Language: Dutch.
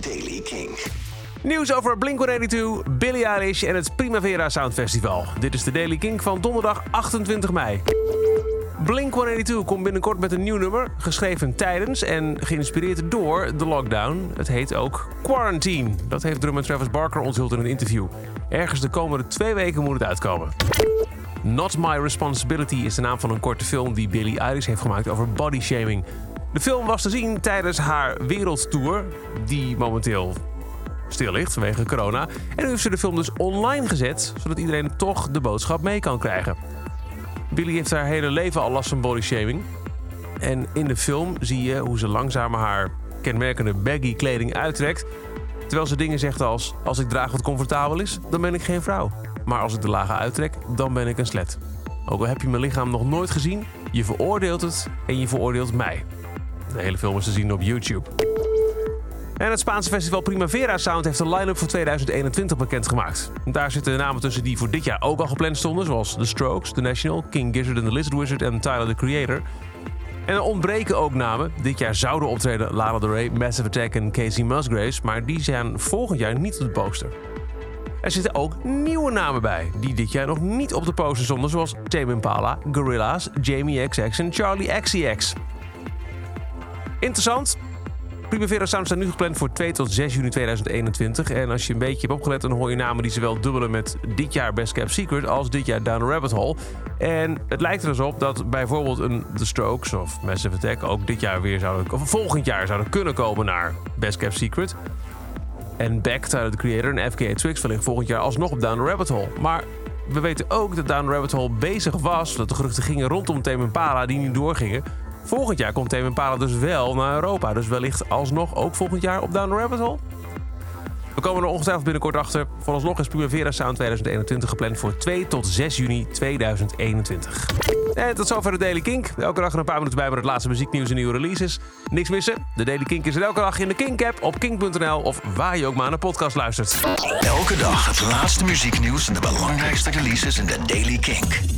Daily King. Nieuws over Blink-182, Billie Eilish en het Primavera Sound Festival. Dit is de Daily King van donderdag 28 mei. Blink-182 komt binnenkort met een nieuw nummer, geschreven tijdens en geïnspireerd door de lockdown. Het heet ook Quarantine. Dat heeft drummer Travis Barker onthuld in een interview. Ergens de komende twee weken moet het uitkomen. Not My Responsibility is de naam van een korte film die Billie Eilish heeft gemaakt over bodyshaming. De film was te zien tijdens haar wereldtour, die momenteel stil ligt vanwege corona. En nu heeft ze de film dus online gezet, zodat iedereen toch de boodschap mee kan krijgen. Billy heeft haar hele leven al last van bodyshaming. En in de film zie je hoe ze langzaam haar kenmerkende baggy kleding uittrekt. Terwijl ze dingen zegt als: Als ik draag wat comfortabel is, dan ben ik geen vrouw. Maar als ik de lagen uittrek, dan ben ik een slet. Ook al heb je mijn lichaam nog nooit gezien, je veroordeelt het en je veroordeelt mij. De hele film is te zien op YouTube. En het Spaanse festival Primavera Sound heeft een line-up voor 2021 bekendgemaakt. Daar zitten namen tussen die voor dit jaar ook al gepland stonden, zoals The Strokes, The National, King Gizzard and the Lizard Wizard en Tyler the Creator. En er ontbreken ook namen. Dit jaar zouden optreden Lana Del Rey, Massive Attack en Casey Musgraves, maar die zijn volgend jaar niet op de poster. Er zitten ook nieuwe namen bij, die dit jaar nog niet op de poster stonden, zoals Tame Impala, Gorillaz, Jamie XX en Charlie XCX. Interessant. Primavera Sound staat nu gepland voor 2 tot 6 juni 2021. En als je een beetje hebt opgelet, dan hoor je namen die zowel dubbelen met dit jaar Best Kept Secret als dit jaar Down the Rabbit Hole. En het lijkt er dus op dat bijvoorbeeld een The Strokes of Massive Attack ook dit jaar weer zouden, of volgend jaar zouden kunnen komen naar Best Kept Secret. En Beck, the Creator en FKA Twix wellicht volgend jaar alsnog op Down the Rabbit Hole. Maar we weten ook dat Down the Rabbit Hole bezig was, dat de geruchten gingen rondom Tame Impala die niet doorgingen. Volgend jaar komt Tame Impala dus wel naar Europa. Dus wellicht alsnog ook volgend jaar op Down the Rabbit Hole. We komen er ongetwijfeld binnenkort achter. Vooralsnog is Primavera Sound 2021 gepland voor 2 tot 6 juni 2021. En tot zover de Daily Kink. Elke dag een paar minuten bij met het laatste muzieknieuws en nieuwe releases. Niks missen. De Daily Kink is er elke dag in de Kink-app op kink.nl of waar je ook maar naar een podcast luistert. Elke dag het laatste muzieknieuws en de belangrijkste releases in de Daily King.